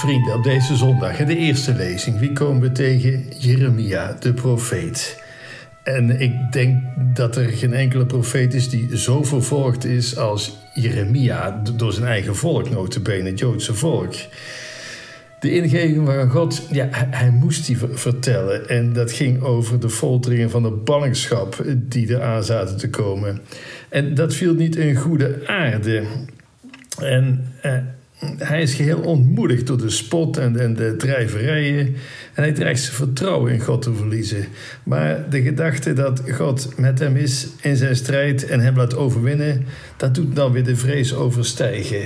Vrienden, op deze zondag in de eerste lezing, wie komen we tegen? Jeremia, de profeet. En ik denk dat er geen enkele profeet is die zo vervolgd is als Jeremia door zijn eigen volk, notabene het Joodse volk. De ingeving van God, ja, hij, moest die vertellen. En dat ging over de folteringen van de ballingschap die eraan zaten te komen. En dat viel niet in goede aarde. En eh, hij is geheel ontmoedigd door de spot en, de drijverijen. En hij dreigt zijn vertrouwen in God te verliezen. Maar de gedachte dat God met hem is in zijn strijd en hem laat overwinnen, dat doet dan weer de vrees overstijgen.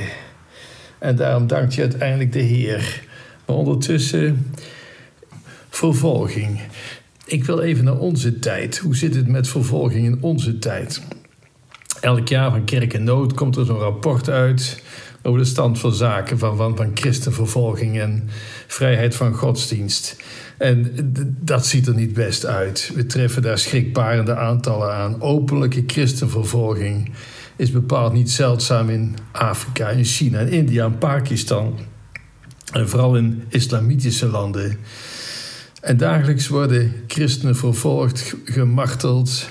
En daarom dankt je uiteindelijk de Heer. Maar ondertussen vervolging. Ik wil even naar onze tijd. Hoe zit het met vervolging in onze tijd? Elk jaar van Kerk en Nood komt er zo'n rapport uit over de stand van zaken van, van, van christenvervolging en vrijheid van godsdienst. En dat ziet er niet best uit. We treffen daar schrikbarende aantallen aan. Openlijke christenvervolging is bepaald niet zeldzaam in Afrika, in China, in India en Pakistan. En vooral in islamitische landen. En dagelijks worden christenen vervolgd, gemarteld.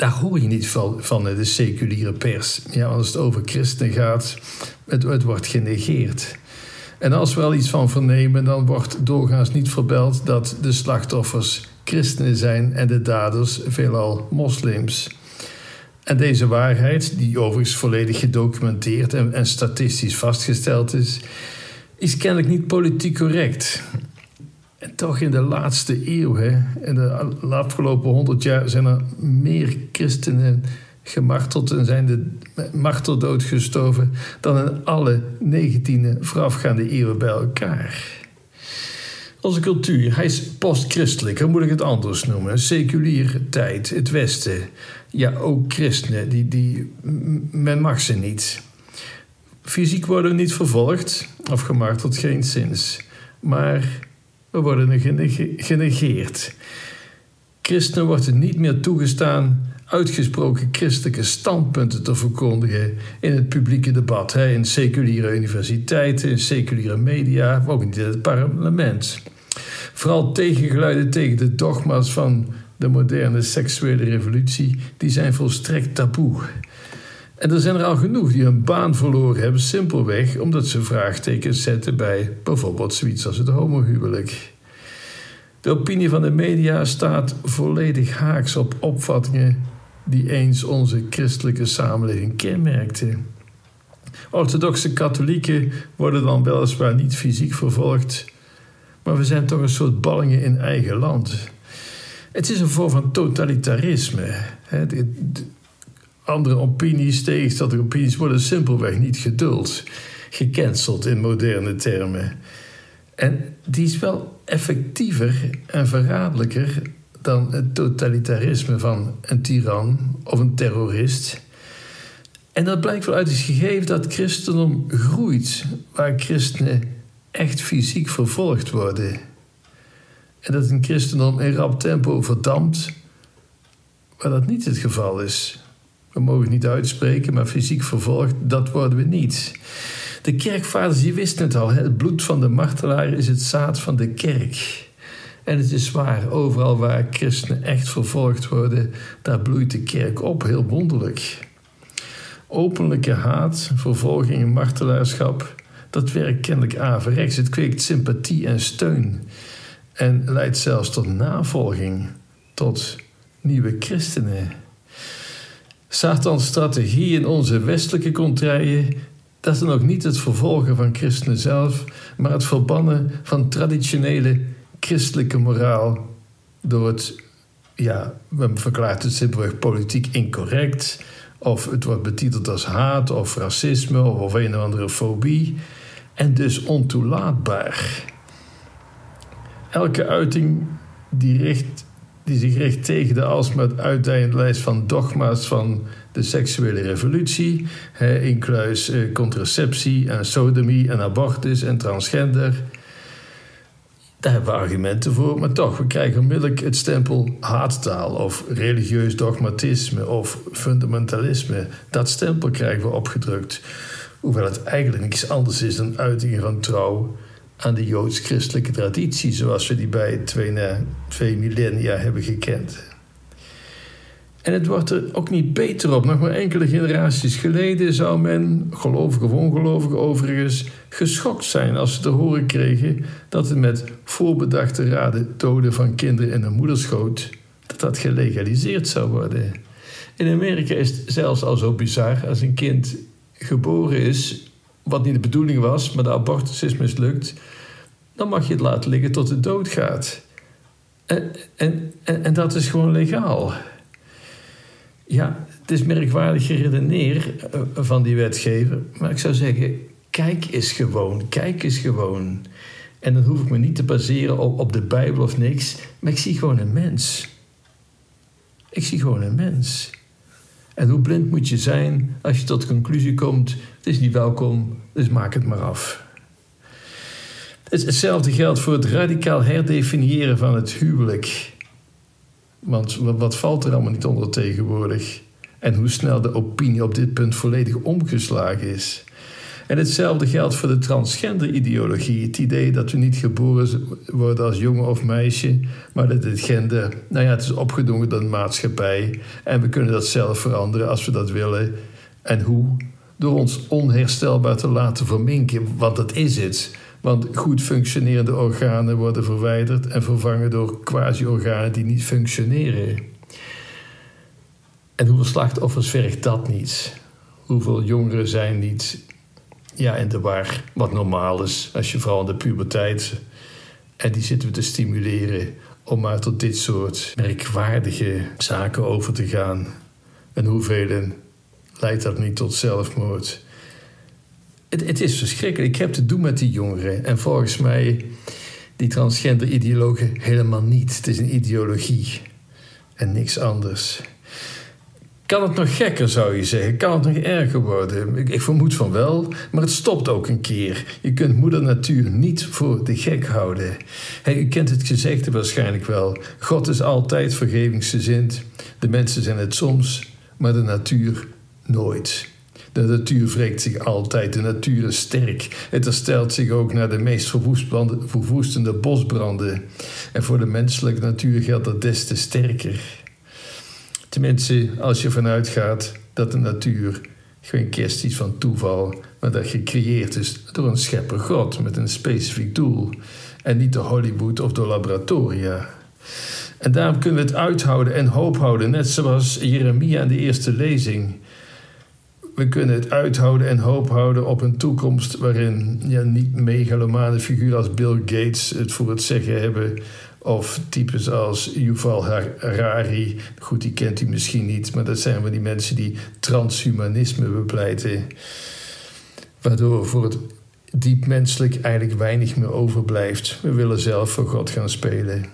Daar hoor je niet van, van de seculiere pers. Ja, als het over christenen gaat, het, het wordt genegeerd. En als we wel iets van vernemen, dan wordt doorgaans niet verbeld dat de slachtoffers christenen zijn en de daders veelal moslims. En deze waarheid, die overigens volledig gedocumenteerd en, en statistisch vastgesteld is, is kennelijk niet politiek correct. En toch in de laatste eeuw, hè, in de afgelopen honderd jaar, zijn er meer christenen gemarteld en zijn de marteldood gestorven dan in alle 19e voorafgaande eeuwen bij elkaar. Onze cultuur, hij is postchristelijk, hoe moet ik het anders noemen? Seculiere tijd, het Westen. Ja, ook christenen, die, die, men mag ze niet. Fysiek worden we niet vervolgd of gemarteld, geen zins. Maar we worden genegeerd. Christenen wordt niet meer toegestaan uitgesproken christelijke standpunten te verkondigen in het publieke debat, hè, in seculiere universiteiten, in seculiere media, maar ook in het parlement. Vooral tegengeluiden tegen de dogma's van de moderne seksuele revolutie, die zijn volstrekt taboe. En er zijn er al genoeg die hun baan verloren hebben, simpelweg omdat ze vraagtekens zetten bij bijvoorbeeld zoiets als het homohuwelijk. De opinie van de media staat volledig haaks op opvattingen die eens onze christelijke samenleving kenmerkten. Orthodoxe katholieken worden dan weliswaar niet fysiek vervolgd, maar we zijn toch een soort ballingen in eigen land. Het is een vorm van totalitarisme. Andere opinies, tegenstrijdige opinies worden simpelweg niet geduld. Gecanceld in moderne termen. En die is wel effectiever en verraderlijker dan het totalitarisme van een tiran of een terrorist. En dat blijkt wel uit het gegeven dat christendom groeit waar christenen echt fysiek vervolgd worden. En dat een christendom in rap tempo verdampt, waar dat niet het geval is. We mogen het niet uitspreken, maar fysiek vervolgd, dat worden we niet. De kerkvaders die wisten het al, het bloed van de martelaar is het zaad van de kerk. En het is waar, overal waar christenen echt vervolgd worden, daar bloeit de kerk op, heel wonderlijk. Openlijke haat, vervolging en martelaarschap, dat werkt kennelijk averechts. Het kweekt sympathie en steun en leidt zelfs tot navolging, tot nieuwe christenen. Satans strategie in onze westelijke contraien, dat is dan ook niet het vervolgen van christenen zelf, maar het verbannen van traditionele christelijke moraal door het, ja, men verklaart het simpelweg politiek incorrect, of het wordt betiteld als haat of racisme of een of andere fobie, en dus ontoelaatbaar. Elke uiting die, richt, die zich richt tegen de alsmaar uitdijende lijst van dogma's van de seksuele revolutie, incluis eh, contraceptie en sodomie en abortus en transgender daar hebben we argumenten voor, maar toch, we krijgen onmiddellijk het stempel haattaal of religieus dogmatisme of fundamentalisme. Dat stempel krijgen we opgedrukt. Hoewel het eigenlijk niks anders is dan uitingen van trouw aan de joods-christelijke traditie zoals we die bij twee, twee millennia hebben gekend. En het wordt er ook niet beter op. Nog maar enkele generaties geleden zou men, gelovig of ongelovig overigens, geschokt zijn als ze te horen kregen dat het met voorbedachte raden doden van kinderen in een moederschoot, dat dat gelegaliseerd zou worden. In Amerika is het zelfs al zo bizar als een kind geboren is, wat niet de bedoeling was, maar de abortus is mislukt, dan mag je het laten liggen tot het dood gaat. En, en, en, dat is gewoon legaal. Ja, het is merkwaardig geredeneer eh, van die wetgever. Maar ik zou zeggen, kijk eens gewoon, kijk eens gewoon. En dan hoef ik me niet te baseren op, op de Bijbel of niks. Maar ik zie gewoon een mens. Ik zie gewoon een mens. En hoe blind moet je zijn als je tot de conclusie komt: het is niet welkom, dus maak het maar af. Hetzelfde geldt voor het radicaal herdefiniëren van het huwelijk. Want wat valt er allemaal niet onder tegenwoordig? En hoe snel de opinie op dit punt volledig omgeslagen is. En hetzelfde geldt voor de transgender-ideologie. Het idee dat we niet geboren worden als jongen of meisje, maar dat het gender, nou ja, het is opgedrongen door de maatschappij. En we kunnen dat zelf veranderen als we dat willen. En hoe? Door ons onherstelbaar te laten verminken, want dat is het. Want goed functionerende organen worden verwijderd en vervangen door quasi-organen die niet functioneren. En hoeveel slachtoffers vergt dat niet? Hoeveel jongeren zijn niet ja, in de war, wat normaal is als je vooral in de puberteit. En die zitten we te stimuleren om maar tot dit soort merkwaardige zaken over te gaan. En hoeveel leidt dat niet tot zelfmoord? Het, het, is verschrikkelijk. Ik heb te doen met die jongeren. En volgens mij, die transgender ideologen helemaal niet. Het is een ideologie en niks anders. Kan het nog gekker, zou je zeggen? Kan het nog erger worden? Ik, vermoed van wel, maar het stopt ook een keer. Je kunt moeder natuur niet voor de gek houden. Hey, u kent het gezegde waarschijnlijk wel. God is altijd vergevingsgezind. De mensen zijn het soms, maar de natuur nooit. De natuur wreekt zich altijd, de natuur is sterk. Het herstelt zich ook naar de meest verwoestende bosbranden. En voor de menselijke natuur geldt dat des te sterker. Tenminste, als je vanuit gaat dat de natuur geen kwestie van toeval, maar dat gecreëerd is door een schepper God met een specifiek doel. En niet door Hollywood of door laboratoria. En daarom kunnen we het uithouden en hoop houden, net zoals Jeremia in de eerste lezing. We kunnen het uithouden en hoop houden op een toekomst waarin ja, niet megalomane figuren als Bill Gates het voor het zeggen hebben. Of types als Yuval Harari. Goed, die kent u misschien niet, maar dat zijn wel die mensen die transhumanisme bepleiten. Waardoor voor het diep menselijk eigenlijk weinig meer overblijft. We willen zelf voor God gaan spelen.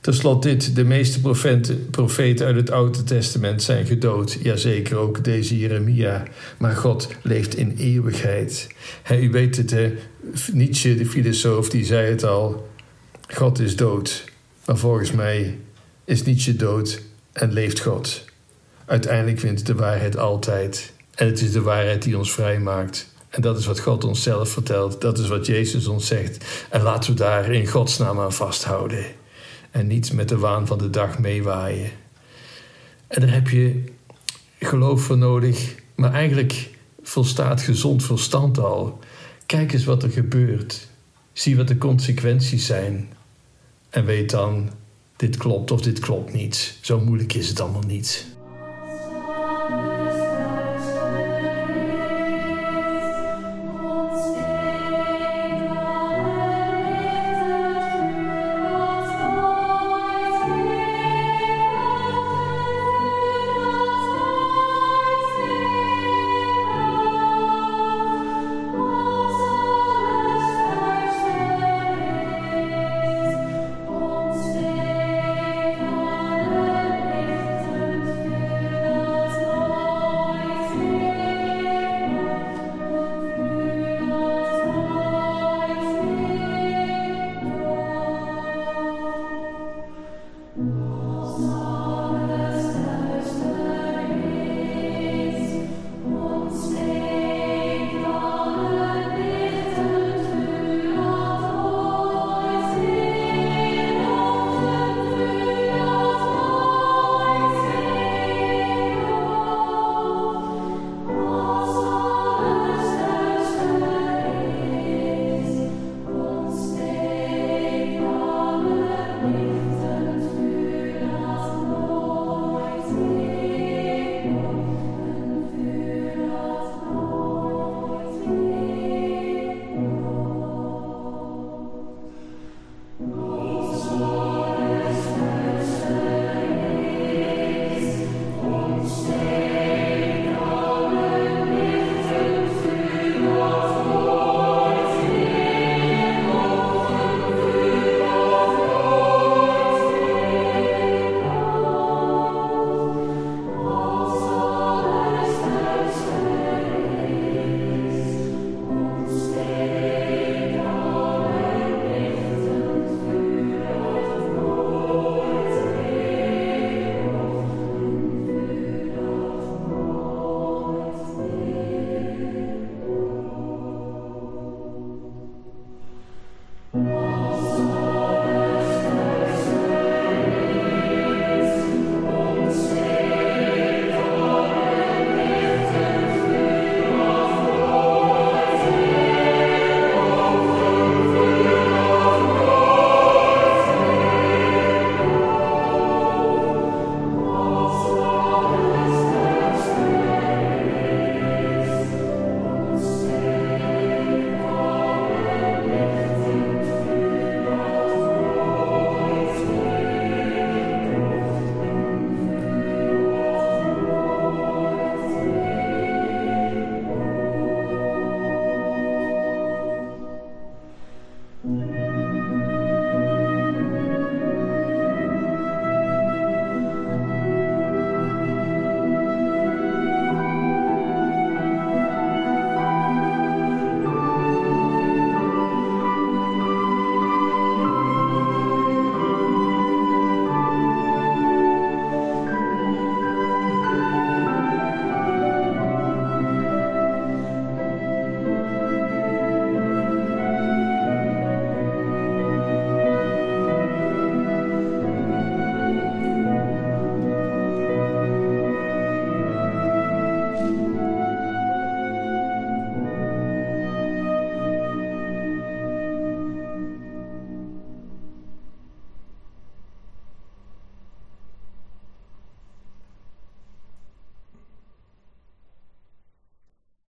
Ten slotte dit, de meeste profeten, profeten uit het Oude Testament zijn gedood. Jazeker, ook deze Jeremia. Maar God leeft in eeuwigheid. u weet het? Nietzsche, de filosoof, die zei het al. God is dood. Maar volgens mij is Nietzsche dood en leeft God. Uiteindelijk wint de waarheid altijd. En het is de waarheid die ons vrijmaakt. En dat is wat God ons zelf vertelt. Dat is wat Jezus ons zegt. En laten we daar in Gods naam aan vasthouden en niet met de waan van de dag meewaaien. En daar heb je geloof voor nodig, maar eigenlijk volstaat gezond verstand al. Kijk eens wat er gebeurt. Zie wat de consequenties zijn. En weet dan, dit klopt of dit klopt niet. Zo moeilijk is het allemaal niet.